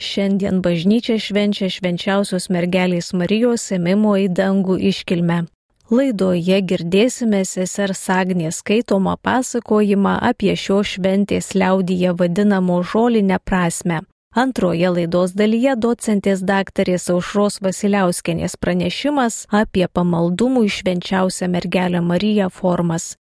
Šiandien bažnyčia švenčia švenčiausios mergelės Marijos ėmimo į dangų iškilmę. Laidoje girdėsime sesers Agnės skaitomą pasakojimą apie šio šventės liaudyje vadinamo žolinę prasme. Antroje laidos dalyje docentės daktarės Aušros Vasiliauskenės pranešimas apie pamaldumų išvenčiausią mergelę Mariją formas.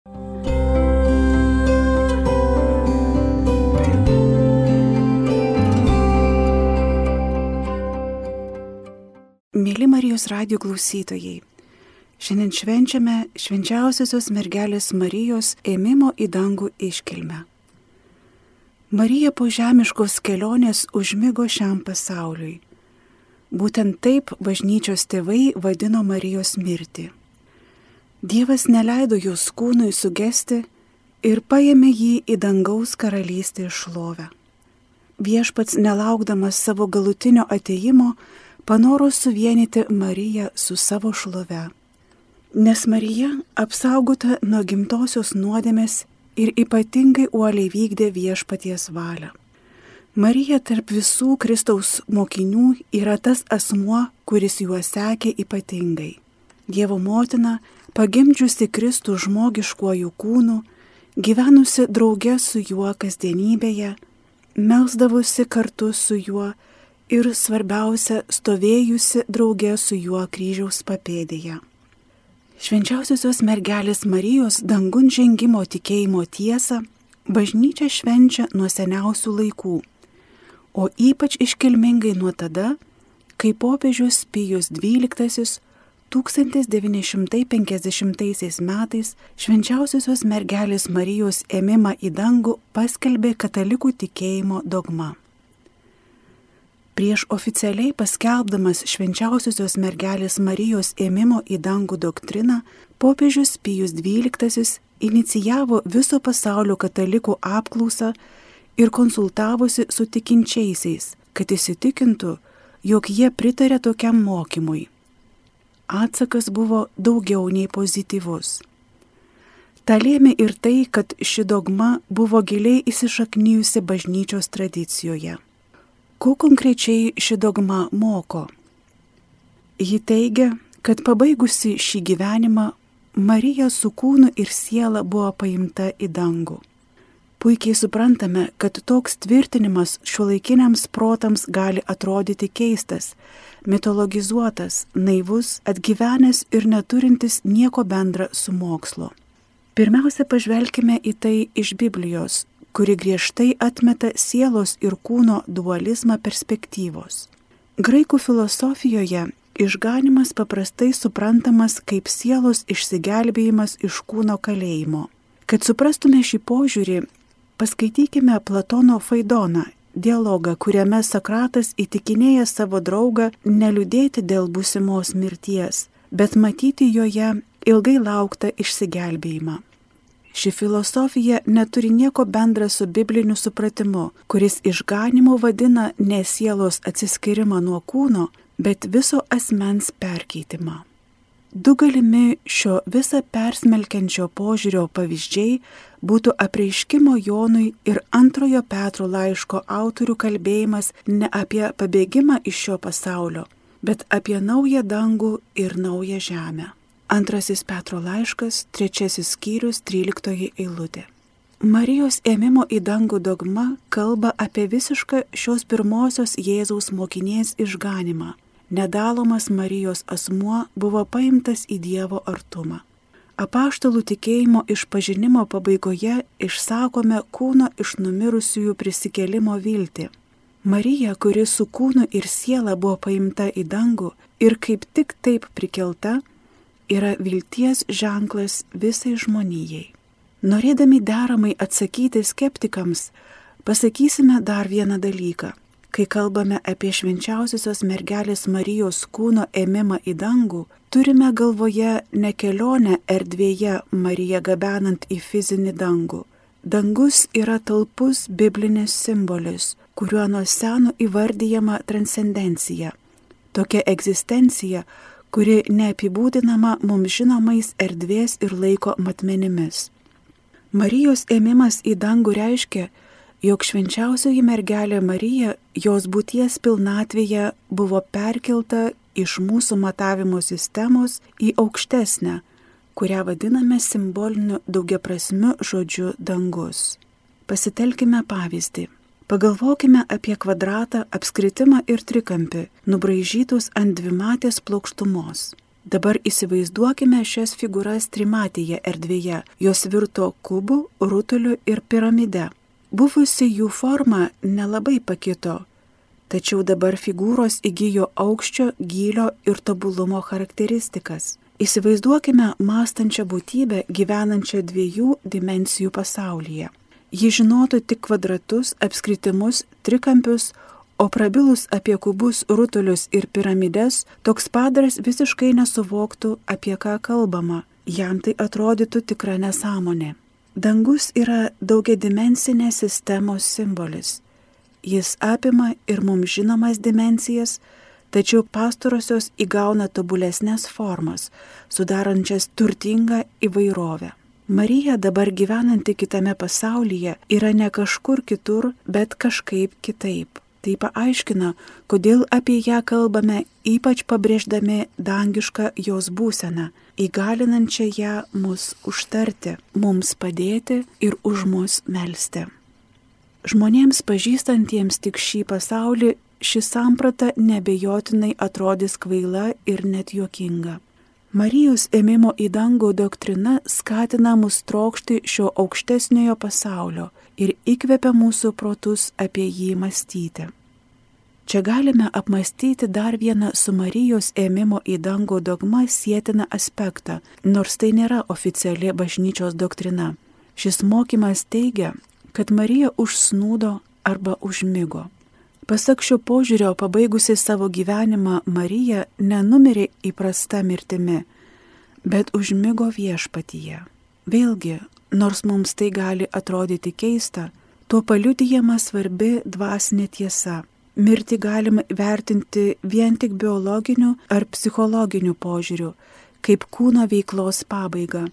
Mėly Marijos radio klausytojai, šiandien švenčiame švenčiausiosios mergelės Marijos ėmimo į dangų iškilmę. Marija po žemiškos kelionės užmygo šiam pasauliui. Būtent taip bažnyčios tėvai vadino Marijos mirtį. Dievas neleido jos kūnui sugesti ir paėmė jį į dangaus karalystę išlovę. Viešpats nelaukdamas savo galutinio ateimo panoro suvienyti Mariją su savo šlove. Nes Marija apsaugota nuo gimtosios nuodėmės ir ypatingai uoliai vykdė viešpaties valią. Marija tarp visų Kristaus mokinių yra tas asmuo, kuris juos sekė ypatingai. Dievo motina, pagimdžiusi Kristų žmogiškuoju kūnu, gyvenusi drauge su juo kasdienybėje, melsdavusi kartu su juo ir svarbiausia, stovėjusi drauge su juo kryžiaus papėdėje. Švenčiausiosios mergelės Marijos dangun žengimo tikėjimo tiesą bažnyčia švenčia nuo seniausių laikų, o ypač iškilmingai nuo tada, kai popiežius Pijus XII 1950 metais švenčiausiosios mergelės Marijos ėmimą į dangų paskelbė katalikų tikėjimo dogma. Prieš oficialiai paskelbdamas švenčiausiosios mergelės Marijos ėmimo į dangų doktriną, popiežius Pijus XII inicijavo viso pasaulio katalikų apklausą ir konsultavosi su tikinčiaisiais, kad įsitikintų, jog jie pritarė tokiam mokymui. Atsakas buvo daugiau nei pozityvus. Ta lėmė ir tai, kad ši dogma buvo giliai įsišaknyjusi bažnyčios tradicijoje. Ko konkrečiai ši dogma moko? Ji teigia, kad pabaigusi šį gyvenimą Marija su kūnu ir siela buvo paimta į dangų. Puikiai suprantame, kad toks tvirtinimas šiuolaikiniams protams gali atrodyti keistas, mitologizuotas, naivus, atgyvenęs ir neturintis nieko bendra su mokslo. Pirmiausia, pažvelkime į tai iš Biblijos, kuri griežtai atmeta sielos ir kūno dualizmą perspektyvos. Graikų filosofijoje išganimas paprastai suprantamas kaip sielos išsigelbėjimas iš kūno kalėjimo. Kad suprastume šį požiūrį, paskaitykime Platono Faidoną, dialogą, kuriame Sokratas įtikinėja savo draugą neliūdėti dėl būsimos mirties, bet matyti joje ilgai lauktą išsigelbėjimą. Ši filosofija neturi nieko bendra su bibliniu supratimu, kuris išganimu vadina ne sielos atsiskirimą nuo kūno, bet viso asmens perkeitimą. Du galimi šio visą persmelkiančio požiūrio pavyzdžiai būtų apreiškimo Jonui ir antrojo Petro laiško autorių kalbėjimas ne apie pabėgimą iš šio pasaulio, bet apie naują dangų ir naują žemę. Antrasis Petro laiškas, trečiasis skyrius, tryliktoji eilutė. Marijos ėmimo į dangų dogma kalba apie visišką šios pirmosios Jėzaus mokinės išganimą. Nedalomas Marijos asmuo buvo paimtas į Dievo artumą. Apaštalų tikėjimo išpažinimo pabaigoje išsakome kūno iš numirusiųjų prisikelimo viltį. Marija, kuri su kūnu ir siela buvo paimta į dangų ir kaip tik taip prikelta, yra vilties ženklas visai žmonijai. Norėdami deramai atsakyti skeptikams, pasakysime dar vieną dalyką. Kai kalbame apie švenčiausiosios mergelės Marijos kūno ėmimą į dangų, turime galvoje ne kelionę erdvėje Mariją gabenant į fizinį dangų. Dangus yra talpus biblinis simbolis, kuriuo nuo seno įvardyjama transcendencija. Tokia egzistencija, kuri neapibūdinama mums žinomais erdvės ir laiko matmenimis. Marijos ėmimas į dangų reiškia, jog švenčiausioji mergelė Marija jos būties pilnatvėje buvo perkelta iš mūsų matavimo sistemos į aukštesnę, kurią vadiname simboliniu daugiaprasmiu žodžiu dangus. Pasitelkime pavyzdį. Pagalvokime apie kvadratą, apskritimą ir trikampį, nubraižytus ant dvimatės plokštumos. Dabar įsivaizduokime šias figūras trimatėje erdvėje. Jos virto kubu, rutuliu ir piramide. Buvusi jų forma nelabai pakito, tačiau dabar figūros įgyjo aukščio, gylio ir tobulumo charakteristikas. Įsivaizduokime mąstančią būtybę gyvenančią dviejų dimensijų pasaulyje. Ji žinotų tik kvadratus, apskritimus, trikampius, O prabilus apie kubus, rutulius ir piramides, toks padaras visiškai nesuvoktų, apie ką kalbama. Jam tai atrodytų tikra nesąmonė. Dangus yra daugiadimensinė sistemos simbolis. Jis apima ir mums žinomas dimensijas, tačiau pastarosios įgauna tobulesnės formas, sudarančias turtingą įvairovę. Marija dabar gyvenanti kitame pasaulyje yra ne kažkur kitur, bet kažkaip kitaip. Tai paaiškina, kodėl apie ją kalbame, ypač pabrėždami dangišką jos būseną, įgalinančią ją mus užtarti, mums padėti ir už mus melstį. Žmonėms pažįstantiems tik šį pasaulį ši samprata nebejotinai atrodys kvaila ir net juokinga. Marijos ėmimo į dangų doktrina skatina mus trokšti šio aukštesniojo pasaulio ir įkvepia mūsų protus apie jį mąstyti. Čia galime apmastyti dar vieną su Marijos ėmimo į dangų dogma sėtiną aspektą, nors tai nėra oficiali bažnyčios doktrina. Šis mokymas teigia, kad Marija užsnūdo arba užmygo. Pasak šio požiūrio, pabaigusi savo gyvenimą, Marija nenumirė įprasta mirtimi, bet užmygo viešpatyje. Vėlgi, nors mums tai gali atrodyti keista, tuo paliudyjama svarbi dvasinė tiesa. Mirti galima vertinti vien tik biologiniu ar psichologiniu požiūriu, kaip kūno veiklos pabaiga.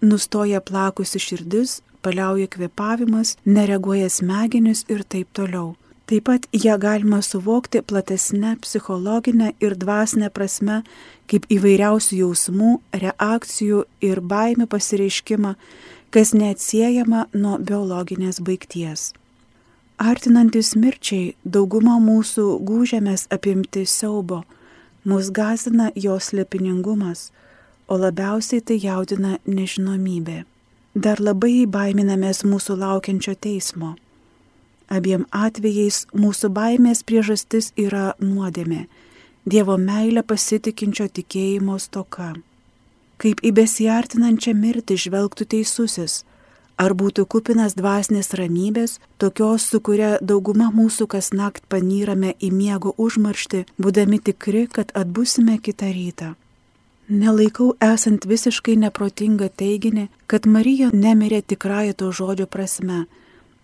Nustoja plakusi širdis, paliauja kvepavimas, nereaguoja smegenis ir taip toliau. Taip pat ją galima suvokti platesnė psichologinė ir dvasinė prasme, kaip įvairiausių jausmų, reakcijų ir baimių pasireiškimą, kas neatsiejama nuo biologinės baigties. Artinantis mirčiai dauguma mūsų gūžiamės apimti siaubo, mus gazina jos lepiningumas, o labiausiai tai jaudina nežinomybė. Dar labai baiminamės mūsų laukiančio teismo. Abiem atvejais mūsų baimės priežastis yra nuodėmė, Dievo meilę pasitikinčio tikėjimo stoka. Kaip į besiartinančią mirtį žvelgtų teisusis, ar būtų kupinas dvasinės ramybės, tokios, su kuria dauguma mūsų kas nakt panyrame į miego užmaršti, būdami tikri, kad atbusime kitą rytą. Nelaikau esant visiškai neprotingą teiginį, kad Marija nemirė tikrąją to žodžio prasme,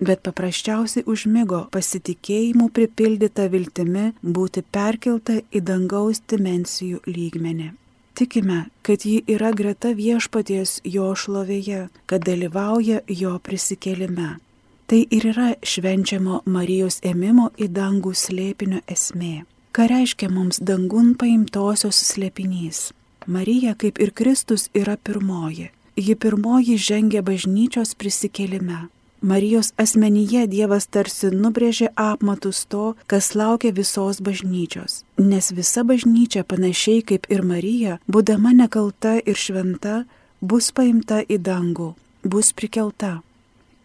bet paprasčiausiai užmygo pasitikėjimu pripildyta viltimi būti perkelta į dangaus dimensijų lygmenį. Tikime, kad ji yra greta viešpaties jo šlovėje, kad dalyvauja jo prisikelime. Tai ir yra švenčiamo Marijos ėmimo į dangų slėpinio esmė. Ką reiškia mums dangun paimtosios slėpinys? Marija, kaip ir Kristus, yra pirmoji. Ji pirmoji žengia bažnyčios prisikelime. Marijos asmenyje Dievas tarsi nubrėžė apmatus to, kas laukia visos bažnyčios. Nes visa bažnyčia panašiai kaip ir Marija, būdama nekalta ir šventa, bus paimta į dangų, bus prikelta.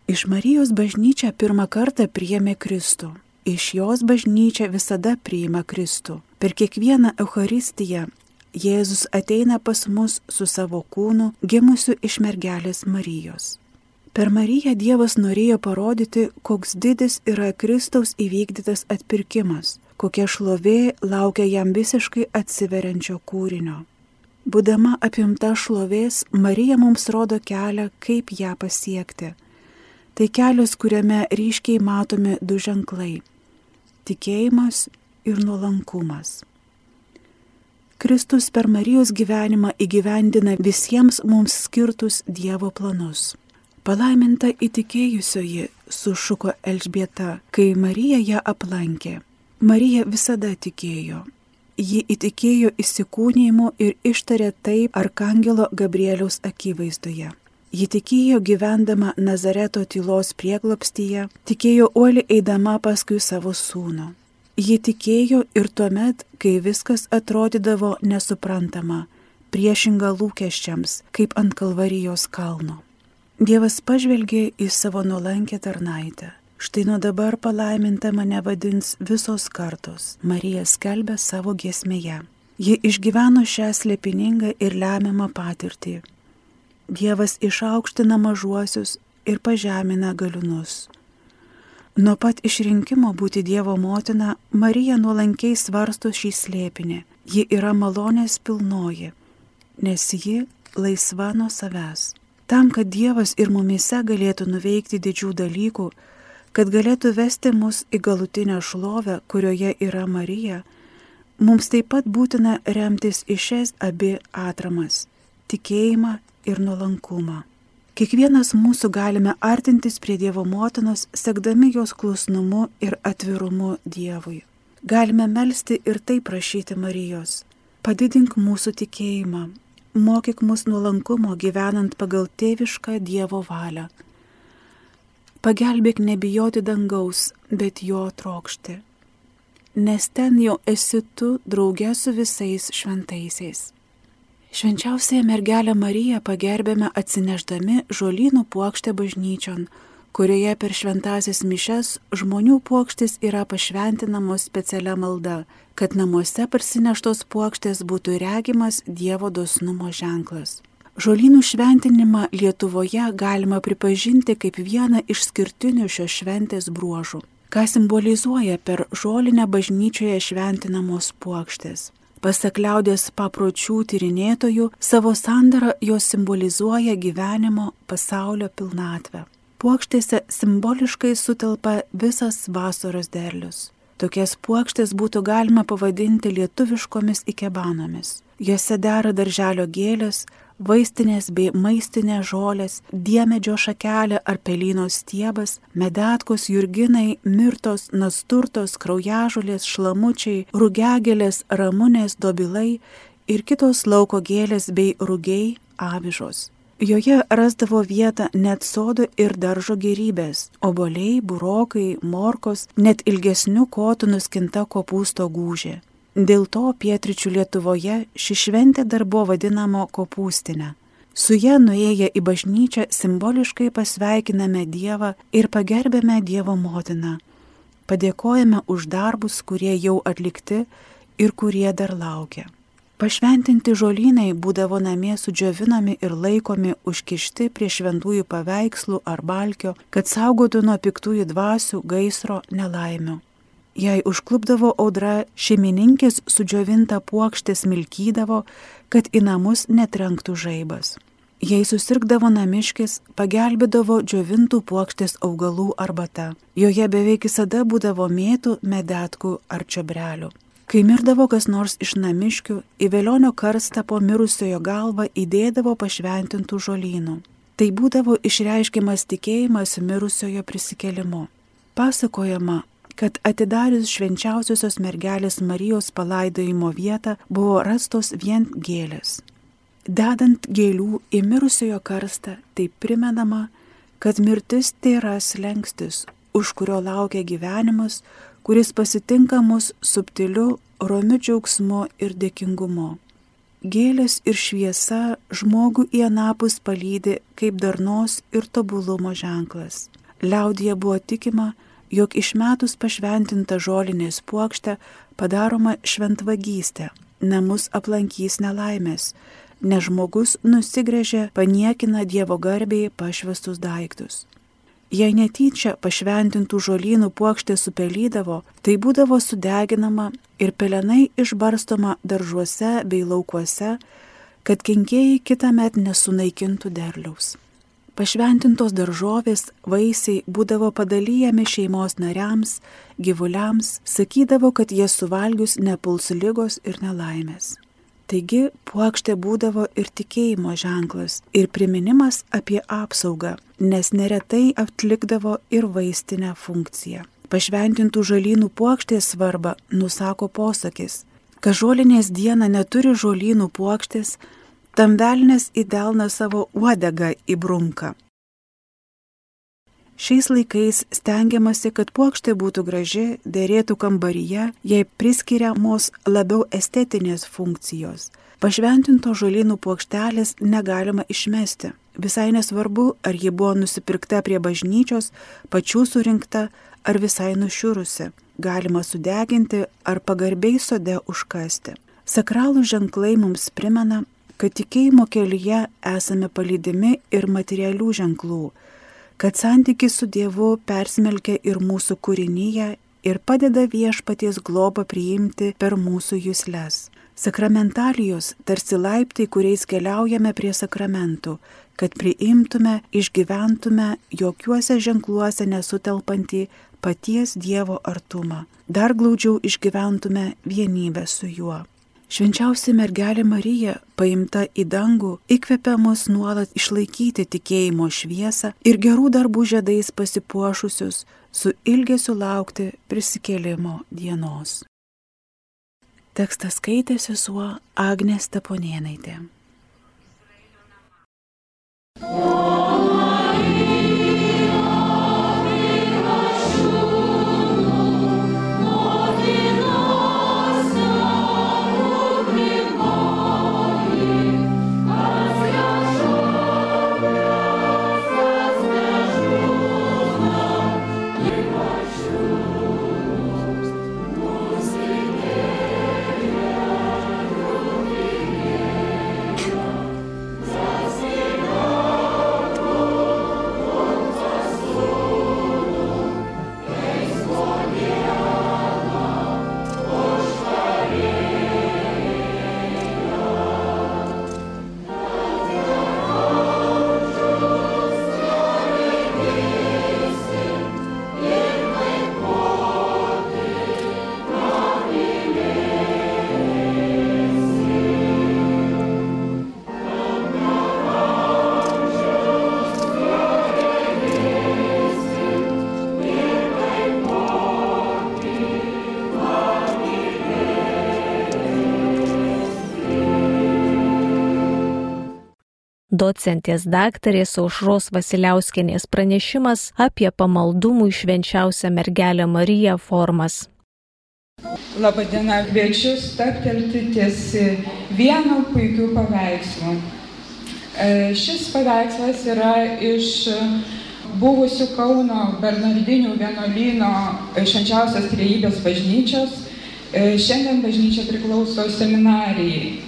Iš Marijos bažnyčia pirmą kartą priėmė Kristų. Iš jos bažnyčia visada priima Kristų. Per kiekvieną Euharistiją Jėzus ateina pas mus su savo kūnu, gimusiu iš mergelės Marijos. Per Mariją Dievas norėjo parodyti, koks didis yra Kristaus įvykdytas atpirkimas, kokia šlovė laukia jam visiškai atsiveriančio kūrinio. Būdama apimta šlovės, Marija mums rodo kelią, kaip ją pasiekti. Tai kelias, kuriame ryškiai matomi du ženklai - tikėjimas ir nuolankumas. Kristus per Marijos gyvenimą įgyvendina visiems mums skirtus Dievo planus. Palaiminta įtikėjusioji sušuko Elžbieta, kai Marija ją aplankė. Marija visada tikėjo. Ji įtikėjo įsikūnymu ir ištarė taip arkangelo Gabrieliaus akivaizdoje. Ji tikėjo gyvendama Nazareto tylos prieglopstyje, tikėjo uoli eidama paskui savo sūnų. Ji tikėjo ir tuomet, kai viskas atrodydavo nesuprantama, priešinga lūkesčiams, kaip ant kalvarijos kalno. Dievas pažvelgė į savo nuolankę tarnaitę. Štai nuo dabar palaiminta mane vadins visos kartos. Marija skelbė savo giesmėje. Ji išgyveno šią slėpiningą ir lemiamą patirtį. Dievas išaukština mažuosius ir pažemina galiūnus. Nuo pat išrinkimo būti Dievo motina, Marija nuolankiai svarsto šį slėpinį. Ji yra malonės pilnoji, nes ji laisva nuo savęs. Tam, kad Dievas ir mumise galėtų nuveikti didžių dalykų, kad galėtų vesti mus į galutinę šlovę, kurioje yra Marija, mums taip pat būtina remtis į šias abi atramas - tikėjimą ir nuolankumą. Kiekvienas mūsų galime artintis prie Dievo motinos, sekdami jos klusnumu ir atvirumu Dievui. Galime melstį ir taip prašyti Marijos. Padidink mūsų tikėjimą, mokyk mus nuolankumo gyvenant pagal tėvišką Dievo valią. Pagelbėk nebijoti dangaus, bet jo trokšti, nes ten jau esi tu draugė su visais šventaisiais. Švenčiausiąją mergelę Mariją pagerbėme atsineždami žolynų puokštę bažnyčion, kurioje per šventasias mišes žmonių puokštis yra pašventinamos specialia malda, kad namuose parsineštos puokštės būtų regimas Dievo dosnumo ženklas. Žolynų šventinimą Lietuvoje galima pripažinti kaip vieną iš skirtinių šios šventės bruožų, ką simbolizuoja per žolinę bažnyčioje šventinamos puokštės. Pasak liaudės papročių tyrinėtojų, savo sandarą jos simbolizuoja gyvenimo pasaulio pilnatvę. Puokštėse simboliškai sutelpa visas vasaros derlius. Tokias puokštės būtų galima pavadinti lietuviškomis ikebanomis. Jose dera darželio gėlės, vaistinės bei maistinės žolės, diemedžio šakelė ar pelynos stiebas, medatkos, jurginai, mirtos, nasturtos, kraujažolės, šlamučiai, rūgegelės, ramunės, dobilai ir kitos lauko gėlės bei rūgiai, avižos. Joje rasdavo vietą net sodo ir daržo gerybės - oboliai, burokai, morkos, net ilgesnių kotų nuskinta kopūsto gūžė. Dėl to pietričių Lietuvoje ši šventė dar buvo vadinama kopūstinė. Su ją nuėję į bažnyčią simboliškai pasveikiname Dievą ir pagerbėme Dievo motiną. Padėkojame už darbus, kurie jau atlikti ir kurie dar laukia. Pašventinti žolynai būdavo namie sudžiovinami ir laikomi užkišti prie šventųjų paveikslų ar balkio, kad saugotų nuo piktųjų dvasių, gaisro, nelaimių. Jei užklupdavo audra, šeimininkės sudžiovintą puokštę smilkydavo, kad į namus netrenktų žaibas. Jei susirgdavo namiškis, pagelbėdavo džiovintų puokštės augalų arbata. Joje beveik visada būdavo mėtų, medetkų ar čiobrelių. Kai mirdavo kas nors iš namiškių, į velionio karstą po mirusiojo galvą įdėdavo pašventintų žolynų. Tai būdavo išreiškiamas tikėjimas mirusiojo prisikelimu. Pasakojama, kad atidarius švenčiausiosios mergelės Marijos palaidojimo vietą buvo rastos vien gėlės. Dedant gėlių į mirusiojo karstą, tai primenama, kad mirtis tai yra slengstis, už kurio laukia gyvenimas, kuris pasitinka mus subtiliu, romiu džiaugsmu ir dėkingumu. Gėlės ir šviesa žmogų į anapus palydi kaip darnos ir tobulumo ženklas. Liaudija buvo tikima, jog išmetus pašventintą žolinės puokštę padaroma šventvagystė, namus aplankys nelaimės, nes žmogus nusigrėžė, paniekina Dievo garbiai pašvestus daiktus. Jei netyčia pašventintų žolynų puokštė supelydavo, tai būdavo sudeginama ir pelenai išbarstoma daržuose bei laukuose, kad kenkėjai kitą metą nesunaikintų derliaus. Pašventintos daržovės, vaisiai būdavo padalyjami šeimos nariams, gyvuliams, sakydavo, kad jie suvalgius nepuls lygos ir nelaimės. Taigi puokštė būdavo ir tikėjimo ženklas, ir priminimas apie apsaugą, nes neretai atlikdavo ir vaistinę funkciją. Pašventintų žalynų puokštės svarbą nusako posakis. Kad žolinės diena neturi žolynų puokštės, tam velnės į delną savo uodegą įbrunka. Šiais laikais stengiamasi, kad puokštė būtų graži, dėrėtų kambaryje, jai priskiriamos labiau estetinės funkcijos. Pašventinto žolynų puokštelės negalima išmesti. Visai nesvarbu, ar ji buvo nusipirkta prie bažnyčios, pačių surinkta, ar visai nušiurusi. Galima sudeginti ar pagarbiai sode užkasti. Sakralų ženklai mums primena, kad tikėjimo kelyje esame palydimi ir materialių ženklų kad santykis su Dievu persmelkia ir mūsų kūrinyje ir padeda viešpaties globą priimti per mūsų jūsles. Sakramentalijos tarsi laiptai, kuriais keliaujame prie sakramentų, kad priimtume, išgyventume jokiuose ženkluose nesutelpantį paties Dievo artumą, dar glaudžiau išgyventume vienybę su juo. Švenčiausia mergelė Marija, paimta į dangų, įkvepia mus nuolat išlaikyti tikėjimo šviesą ir gerų darbų žiedais pasipuošusius su ilgesiu laukti prisikėlimo dienos. Tekstą skaitė sesuo Agnė Steponėnaitė. Oh. Docentės daktarės Aušros Vasiliauskenės pranešimas apie pamaldumų švenčiausią mergelę Mariją formas. Labadiena, kviečiu stabtelti ties vienu puikiu paveikslu. E, šis paveikslas yra iš buvusių Kauno Bernardinių vienuolyno švenčiausios trejybės bažnyčios. E, šiandien bažnyčia priklauso seminarijai.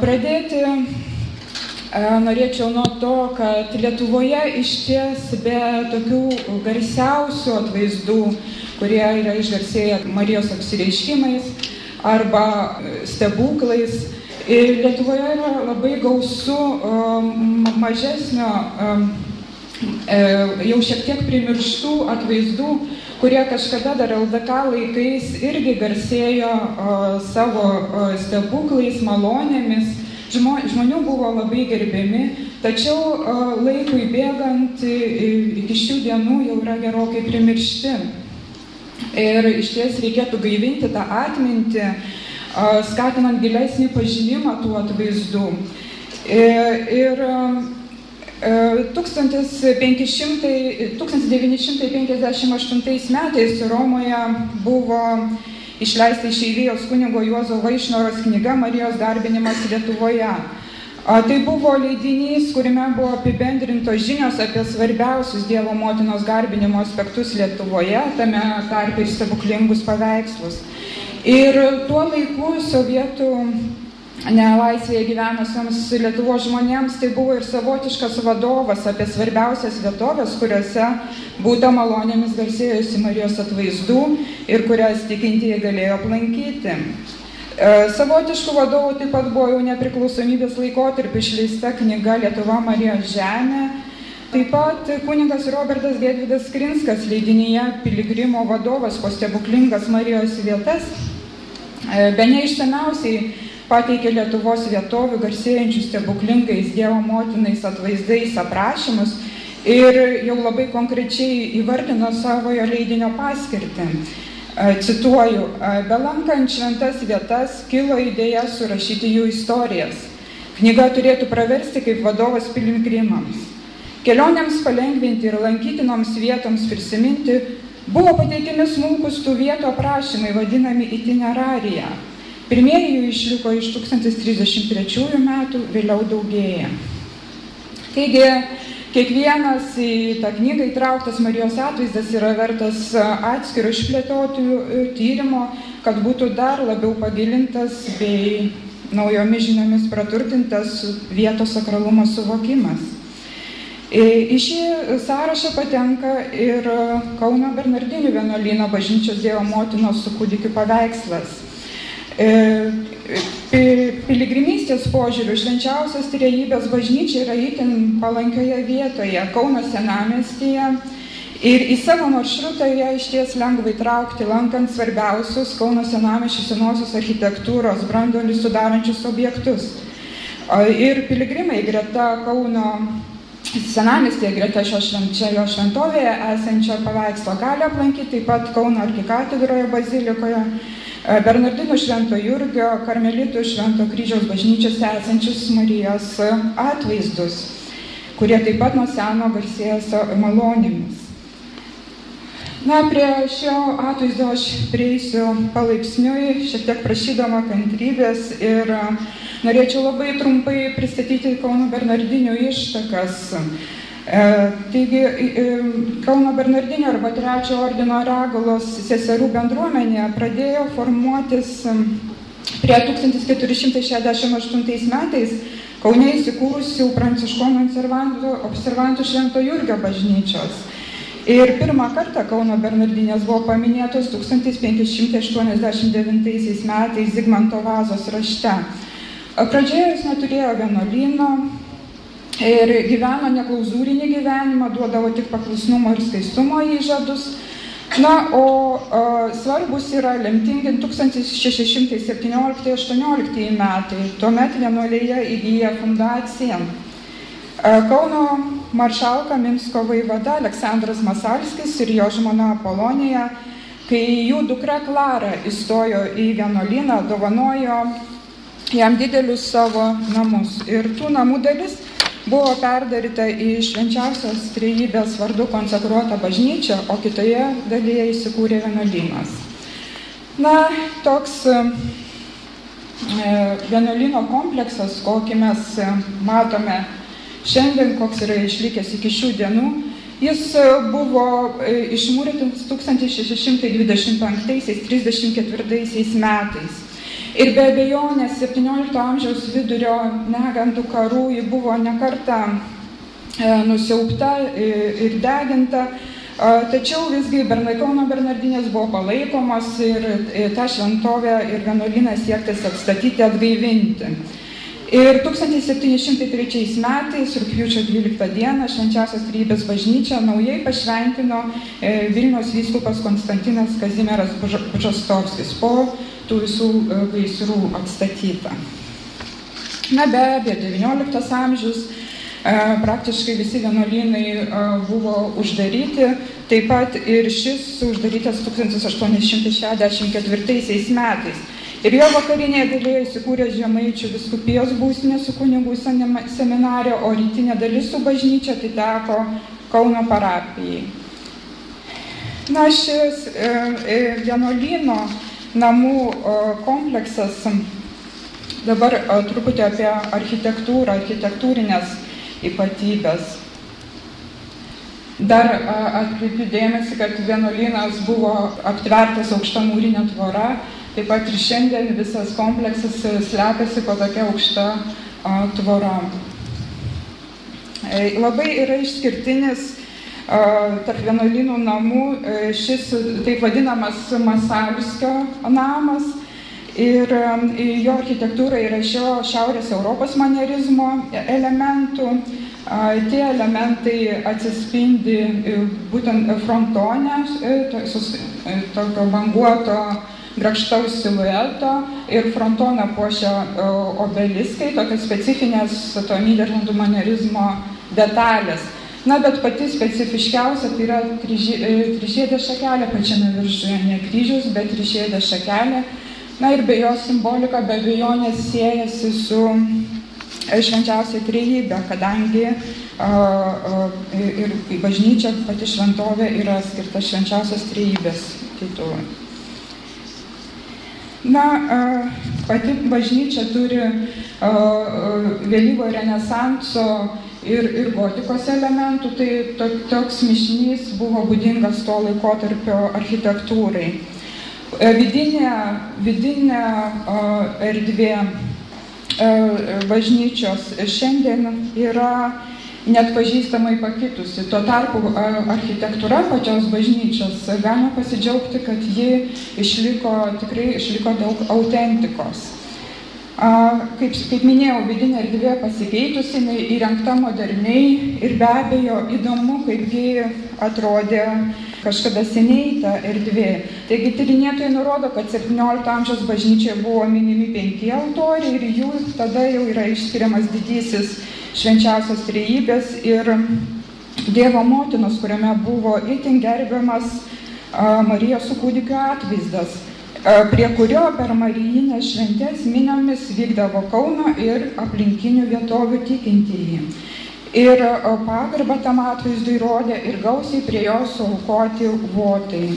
Pradėti Norėčiau nuo to, kad Lietuvoje iš ties be tokių garsiausių atvaizdų, kurie yra išgarsėję Marijos apsireiškimais arba stebuklais, Lietuvoje yra labai gausu mažesnio, jau šiek tiek primirštų atvaizdų, kurie kažkada dar LDK laikais irgi garsėjo savo stebuklais, malonėmis žmonių buvo labai gerbiami, tačiau laikui bėgant iki šių dienų jau yra gerokai primiršti. Ir iš ties reikėtų gaivinti tą atmintį, skatinant gilesnį pažinimą tų atvaizdų. Ir 1500, 1958 metais Romoje buvo išleista išeivijos kunigo Juozo Vaišnoros knyga Marijos garbinimas Lietuvoje. Tai buvo leidinys, kuriame buvo apibendrintos žinios apie svarbiausius Dievo motinos garbinimo aspektus Lietuvoje, tame tarpe ir stebuklingus paveikslus. Ir tuo laiku sovietų nelaisvėje gyvenusiems Lietuvos žmonėms tai buvo ir savotiškas vadovas apie svarbiausias vietovės, kuriuose būta malonėmis garsėjusi Marijos atvaizdų ir kurias tikintieji galėjo aplankyti. E, savotiškų vadovų taip pat buvo jau nepriklausomybės laikotarpį išleista knyga Lietuva Marijos žemė. Taip pat kuningas Robertas Gedvidas Krinskas leidinyje Piligrimo vadovas po stebuklingas Marijos vietas. E, be neišsamiausiai pateikė Lietuvos vietovių garsėjančių stebuklingais Dievo motinais atvaizdais aprašymus ir jau labai konkrečiai įvardino savojo leidinio paskirtį. Cituoju, belankant šventas vietas kilo idėja surašyti jų istorijas. Knyga turėtų praversti kaip vadovas piligrimams. Kelionėms palengvinti ir lankytinoms vietoms prisiminti buvo pateikiami smulkus tų vietų aprašymai vadinami itinerarija. Pirmieji jų išliko iš 1033 metų, vėliau daugėja. Taigi, Kiekvienas į tą knygą įtrauktas Marijos atvaizdas yra vertas atskiro išplėtotų e, tyrimo, kad būtų dar labiau pagilintas bei naujomis žiniomis praturtintas vietos sakralumo suvokimas. E, į šį sąrašą patenka ir Kauno Bernardinių vienuolyno bažnyčios Dievo motinos su kūdikiu paveikslas. E, Piligrimystės požiūrių švenčiausios trejybės bažnyčia yra itin palankioje vietoje, Kauno senamestyje. Ir į savo maršrutą ją iš ties lengvai traukti, lankant svarbiausius Kauno senameščių senosios architektūros brandolį sudarančius objektus. Ir piligrimai greta Kauno senamestėje, greta šio švenčiojo šventovėje esančio paveikslo gali aplankyti taip pat Kauno arkikatedroje bazilikoje Bernardinų Švento Jurgio, Karmelitų Švento kryžiaus bažnyčiose esančius Marijos atvaizdus, kurie taip pat nuo seno garsėja savo malonėmis. Na, prie šio atvaizdo aš prieisiu palaipsniui, šiek tiek prašydama kantrybės ir norėčiau labai trumpai pristatyti Kauno Bernardinių ištakas E, taigi Kauno Bernardinio arba Trečio ordino Regalos seserų bendruomenė pradėjo formuotis prie 1468 metais Kaune įsikūrusių pranciškonų observantų Švento Jurgio bažnyčios. Ir pirmą kartą Kauno Bernardinės buvo paminėtos 1589 metais Zigmanto vazos rašte. Pradžioje jis neturėjo vienuolyno, ir gyveno neklauzūrinį gyvenimą, duodavo tik paklusnumo ir skaistumo įžadus. Na, o, o svarbus yra lemtingi 1617-18 metai. Tuomet vienuolėje įgyja fundaciją. Kauno maršalka Minsko vaivada Aleksandras Masalskis ir jo žmona Apolonija, kai jų dukra Klara įstojo į vienuolyną, dovanojo jam didelius savo namus. Ir tų namų dalis buvo perdaryta į švenčiausios trejybės vardu konsekruotą bažnyčią, o kitoje dalyje įsikūrė vienuolynas. Na, toks e, vienuolino kompleksas, kokį mes e, matome šiandien, koks yra išlikęs iki šių dienų, jis e, buvo išmūrytas 1625-34 metais. Ir be abejonės 17 amžiaus vidurio negandų karų ji buvo nekarta e, nusiaupta ir deginta, tačiau visgi Bernakauno Bernardinės buvo palaikomos ir tą šventovę ir vienuolyną siektas atstatyti, atgaivinti. Ir 1703 metais, rūpjūčio 12 dieną, švenčiausios trybės bažnyčia naujai pašventino e, Vilnius vyskupas Konstantinas Kazimieras Bžostovskis po tų visų e, gaisrų atstatyta. Na be abejo, XIX amžius e, praktiškai visi vienuolynai e, buvo uždaryti, taip pat ir šis uždarytas 1864 metais. Ir jo vakarinėje dalyje įsikūrė Žemaičių viskupijos būstinė su kunigų seminarė, o rytinė dalis su bažnyčia atiteko Kauno parapijai. Na, šis e, e, vienuolyno namų kompleksas. Dabar truputį apie architektūrą, architektūrinės ypatybės. Dar atkreipiu dėmesį, kad vienuolynas buvo aptvertas aukšta mūrinė tvora, taip pat ir šiandien visas kompleksas slepiasi po tokia aukšta tvora. E, labai yra išskirtinis tarp vienuolynų namų e, šis taip vadinamas Masalskio namas ir jo architektūra yra šio Šiaurės Europos manierizmo elementų. Tie elementai atsispindi e, būtent frontone, e, tokio banguoto grakštaus silueto ir frontoną puošia obeliskai, tokios specifinės to Niderlandų manierizmo detalės. Na, bet pati specifiškiausia tai yra trižiedė šakelė pačiame viršuje, ne kryžius, bet trižiedė šakelė. Na ir be jos simbolika be abejonės siejasi su e, švenčiausia trejybė, kadangi a, a, ir bažnyčia pati šventovė yra skirta švenčiausios trejybės titului. Na, a, pati bažnyčia turi vėlyvo renesanso ir, ir gotikos elementų, tai to, toks mišinys buvo būdingas to laikotarpio architektūrai. E, vidinė, vidinė erdvė e, bažnyčios šiandien yra net pažįstamai pakitusi. Tuo tarpu architektūra pačios bažnyčios galima pasidžiaugti, kad ji išliko, tikrai išliko daug autentikos. Kaip, kaip minėjau, vidinė erdvė pasikeitusi, įrengta moderniai ir be abejo įdomu, kaipgi atrodė kažkada seniai ta erdvė. Taigi tyrinėtojai nurodo, kad 17 amžiaus bažnyčioje buvo minimi penki altoriai ir jų tada jau yra išskiriamas didysis švenčiausios trejybės ir Dievo motinos, kuriame buvo itin gerbiamas Marijos su kūdikio atvaizdas prie kurio per marijinės šventės miniomis vykdavo Kauno ir aplinkinių vietovių tikintieji. Ir pagarbą tam atvaizdui rodė ir gausiai prie jo suaukoti votai.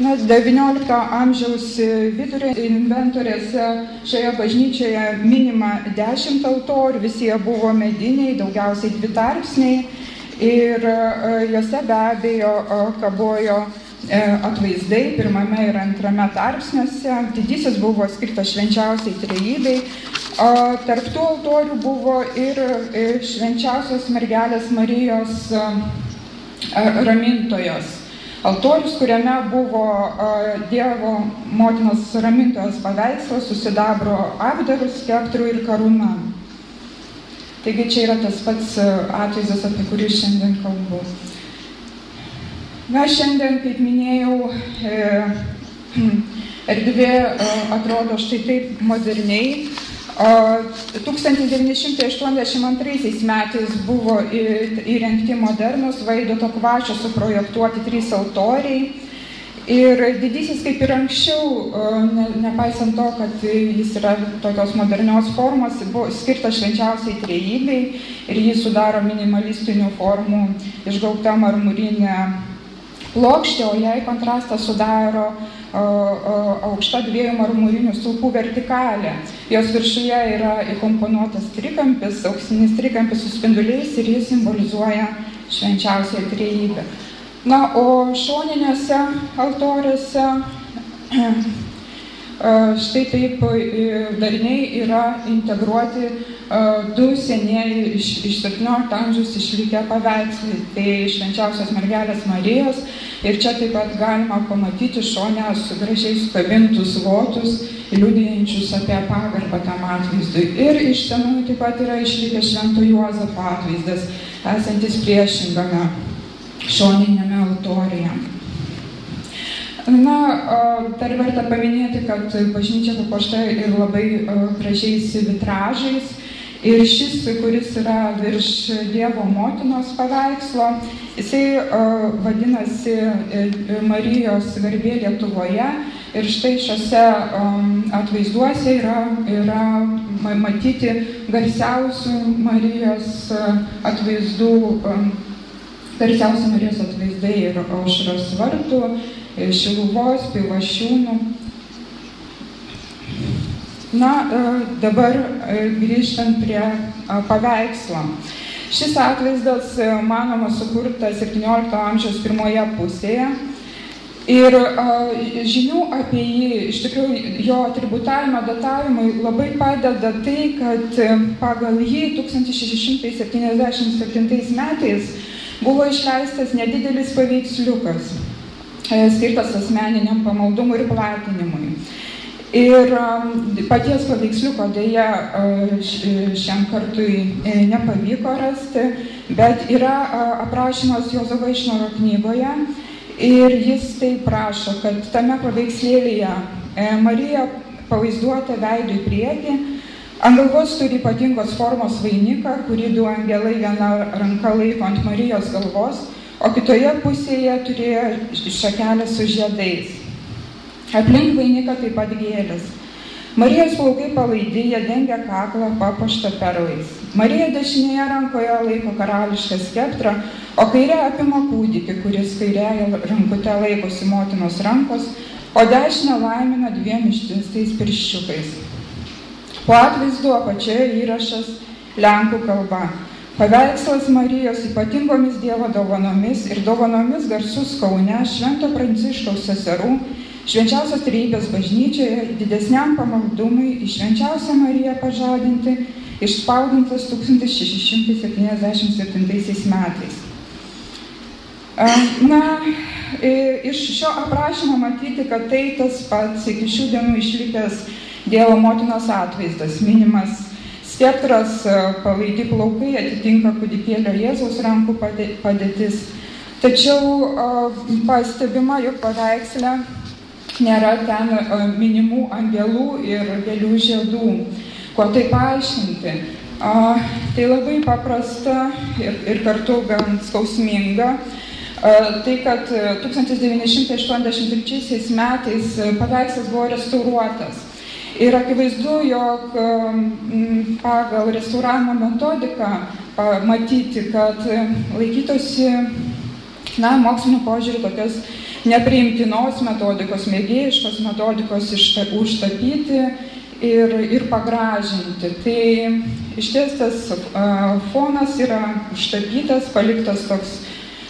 Na, XIX amžiaus vidurio inventorėse šioje bažnyčioje minima dešimt altorių, visi jie buvo mediniai, daugiausiai dvi tarpsniai ir juose be abejo kabojo E, atvaizdai pirmame ir antrame tarpsniuose. Didysis buvo skirtas švenčiausiai trejybei. Tarptų altorių buvo ir švenčiausios mergelės Marijos e, ramintojos. Altorius, kuriame buvo Dievo motinos ramintojos paveikslas, susidabro apdarų, skeptrų ir karūna. Taigi čia yra tas pats atvaizdas, apie kurį šiandien kalbu. Na, šiandien, kaip minėjau, e, erdvė atrodo štai taip moderniai. 1982 metais buvo įrengti modernus Vaidoto Kvašio suprojektuoti trys altoriai. Ir didysis, kaip ir anksčiau, ne, nepaisant to, kad jis yra tokios modernios formos, buvo skirtas švenčiausiai trejybei ir jį sudaro minimalistinių formų išgaubta marmurinė plokštė, o jai kontrastą sudaro o, aukšta dviejų marmurinių stulpų vertikalė. Jos viršuje yra įkomponuotas trikampis, auksinis trikampis su spinduliais ir jis simbolizuoja švenčiausią trejybę. Na, o šoniniuose altoriuose štai taip darniai yra integruoti du senieji iš, iš 17 amžiaus išlikę paveikslai. Tai švenčiausios mergelės Marijos ir čia taip pat galima pamatyti šonę su gražiai sukabintus votus, liudijančius apie pagarbą tam atvaizdui. Ir iš senųjų taip pat yra išlikęs Švento Juozapo atvaizdas, esantis priešingame šoninėme autorija. Na, dar verta paminėti, kad bažnyčia papuošta ir labai gražiais vitražais. Ir šis, kuris yra virš Dievo motinos paveikslo, jisai uh, vadinasi Marijos garbė Lietuvoje. Ir štai šiuose um, atvaizduose yra, yra matyti garsiausių Marijos atvaizdų, um, garsiausi Marijos atvaizdai ir aušros vartų, šiluvos, pivašiūnų. Na, dabar grįžtant prie paveikslo. Šis atvaizdas, manoma, sukurtas 17 amžiaus pirmoje pusėje. Ir žinių apie jį, iš tikrųjų, jo atributavimo datavimui labai padeda tai, kad pagal jį 1677 metais buvo išleistas nedidelis paveiksliukas, skirtas asmeniniam pamaldumui ir platinimui. Ir um, paties paveiksliuko dėja uh, šiam kartui e, nepavyko rasti, bet yra aprašymas Jozo Vaišnoro knygoje ir jis tai prašo, kad tame paveikslėlėje Marija pavaizduota veidų į priekį, ant galvos turi ypatingos formos vainiką, kurį du angelai viena ranka laiko ant Marijos galvos, o kitoje pusėje turėjo šakelę su žiedais. Aplink vainiką taip pat gėlės. Marijos plaukai palaidi, jie dengia kaklą papuoštą perlais. Marija dešinėje rankoje laiko karališką skeptrą, o kairė apima kūdikį, kuris kairėje rankute laikosi motinos rankos, o dešinę laimina dviem ištiestais pirščiukais. Po atvaizdu apačioje įrašas Lenkų kalba. Paveikslas Marijos ypatingomis Dievo dovanomis ir dovanomis garsus Kaune Švento Pranciškaus seserų švenčiausios trejybės bažnyčioje didesniam pamaldumui į švenčiausią Mariją pažadinti išspaudintas 1677 metais. Na, iš šio aprašymo matyti, kad tai tas pats iki šių dienų išlikęs Dievo motinos atvaizdas, minimas spektras palaidi plaukai atitinka kūdikėlio Jėzaus rankų padėtis. Tačiau pastebima, jog paveiksle nėra ten e, minimų angelų ir gėlių žiedų. Kuo tai paaiškinti? A, tai labai paprasta ir, ir kartu gan skausminga. A, tai, kad 1983 e, metais e, paveikslas buvo restauruotas. Ir akivaizdu, jog pagal restauravimo metodiką matyti, kad laikytosi, na, mokslinio požiūrį tokias nepriimtinos metodikos, mėgėjiškos metodikos užtapyti ir, ir pagražinti. Tai iš ties tas fonas yra užtapytas, paliktas toks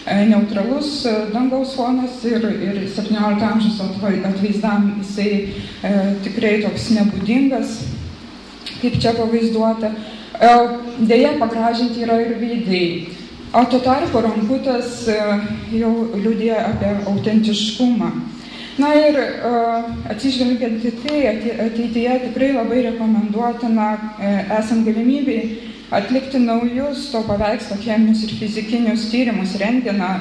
neutralus dangaus fonas ir, ir 17 amžiaus atvaizdam jisai e, tikrai toks nebūdingas, kaip čia pavaizduota. E, Deja, pagražinti yra ir veidai. O tuo tarpu rankutės e, jau liūdė apie autentiškumą. Na ir e, atsižvelgiant į tai, ateityje tikrai labai rekomenduotina, e, esant galimybei, atlikti naujus to paveikslo cheminius ir fizikinius tyrimus, renginą,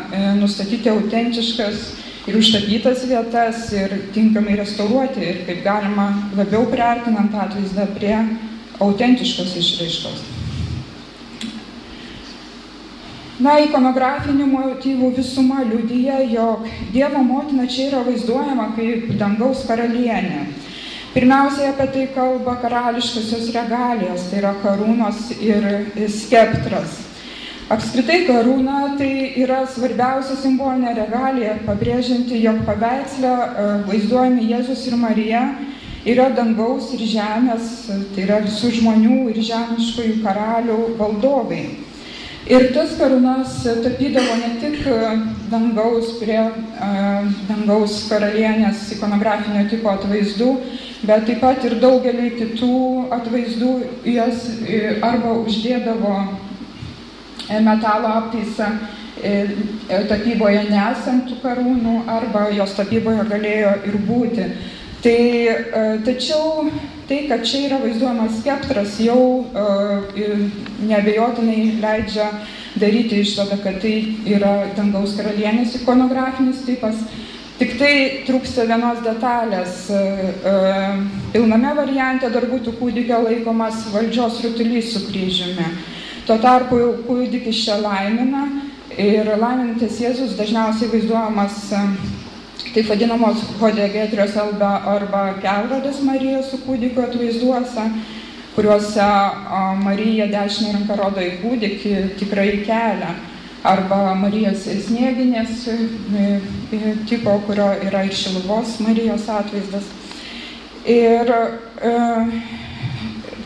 nustatyti autentiškas ir užtapytas vietas ir tinkamai restauruoti ir kaip galima labiau priartinant atvaizdą prie autentiškos išraiškos. Na, ikonografinių motyvų visuma liudyja, jog Dievo motina čia yra vaizduojama kaip dangaus karalienė. Pirmiausiai apie tai kalba karališkosios regalijos, tai yra karūnos ir skeptras. Apskritai karūna tai yra svarbiausia simbolinė regalija, pabrėžianti, jog paveiksle e, vaizduojami Jėzus ir Marija yra dangaus ir žemės, tai yra visų žmonių ir žemiškųjų karalių valdovai. Ir tas karūnas tapydavo ne tik e, dangaus prie uh, dangaus karalienės ikonografinio tipo atvaizdų, bet taip pat ir daugelį kitų atvaizdų jas arba uždėdavo e, metalo aptaisą tapyboje nesant tų karūnų, arba jos tapyboje galėjo ir būti. Tai tačiau tai, kad čia yra vaizduojamas skeptras, jau nebejotinai leidžia daryti išvadą, kad tai yra dangaus karalienės ikonografinis tipas. Tik tai trūksta vienos detalės. Uh, pilname variante dar būtų kūdikio laikomas valdžios rutulys su kryžiumi. Tuo tarpu kūdikis čia laimina ir laimintas Jėzus dažniausiai vaizduojamas uh, taip vadinamos hodegetrijos alba arba kelrodės Marijos su kūdikiu atvaizduose, kuriuose Marija dešinė ranka rodo į kūdikį tikrai kelią. Arba Marijos snieginės e, e, tipo, kurio yra ir Šiluvos Marijos atvaizdas. Ir e,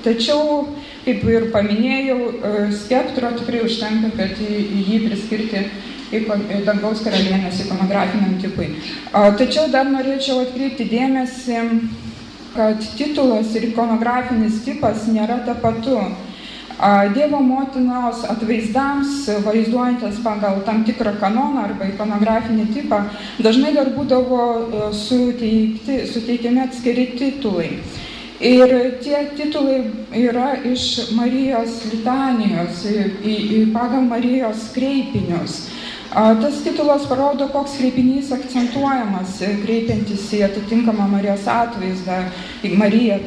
tačiau, kaip ir paminėjau, skeptro tikrai užtenka, kad jį priskirti dangaus karalienės ikonografiniam tipui. Tačiau dar norėčiau atkreipti dėmesį, kad titulas ir ikonografinis tipas nėra tapatu. Dievo motinos atvaizdams, vaizduojantis pagal tam tikrą kanoną arba ikonografinį tipą, dažnai dar būdavo e, suteikti, suteikiami atskiri titulai. Ir tie titulai yra iš Marijos litanijos, pagal Marijos kreipinius. Tas titulas parodo, koks kreipinys akcentuojamas, kreipiantis į atitinkamą Marijos atvaizdą, į Mariją.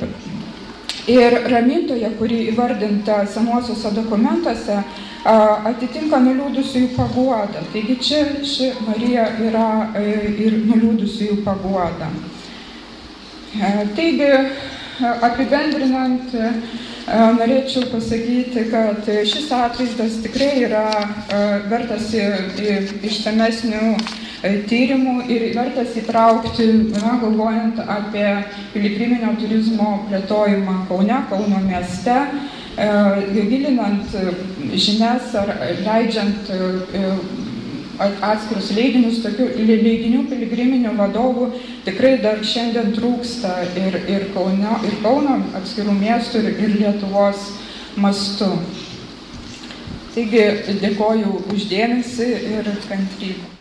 Ir ramintoje, kuri įvardinta senuosiuose dokumentuose, atitinka nuliūdusiųjų paguodą. Taigi čia ši Marija yra e, ir nuliūdusiųjų paguoda. E, taigi, apibendrinant, e, norėčiau pasakyti, kad šis atvaizdas tikrai yra vertas išsamesnių tyrimų ir vertas įtraukti, na, galvojant apie piligriminio turizmo plėtojimą Kaune, Kauno mieste, gilinant žinias ar leidžiant atskirus leidinius, tokių leidinių piligriminių vadovų tikrai dar šiandien trūksta ir, ir, Kauno, ir Kauno atskirų miestų, ir, ir Lietuvos mastu. Taigi dėkoju uždėmesi ir kantrybę.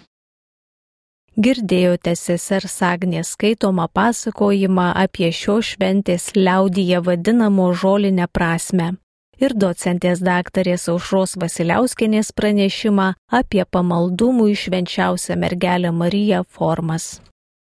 Girdėjote sesers Agnės skaitomą pasakojimą apie šios šventės liaudyje vadinamo žolinę prasme ir docentės daktarės Aušros Vasiliauskenės pranešimą apie pamaldumų išvenčiausią mergelę Mariją formas.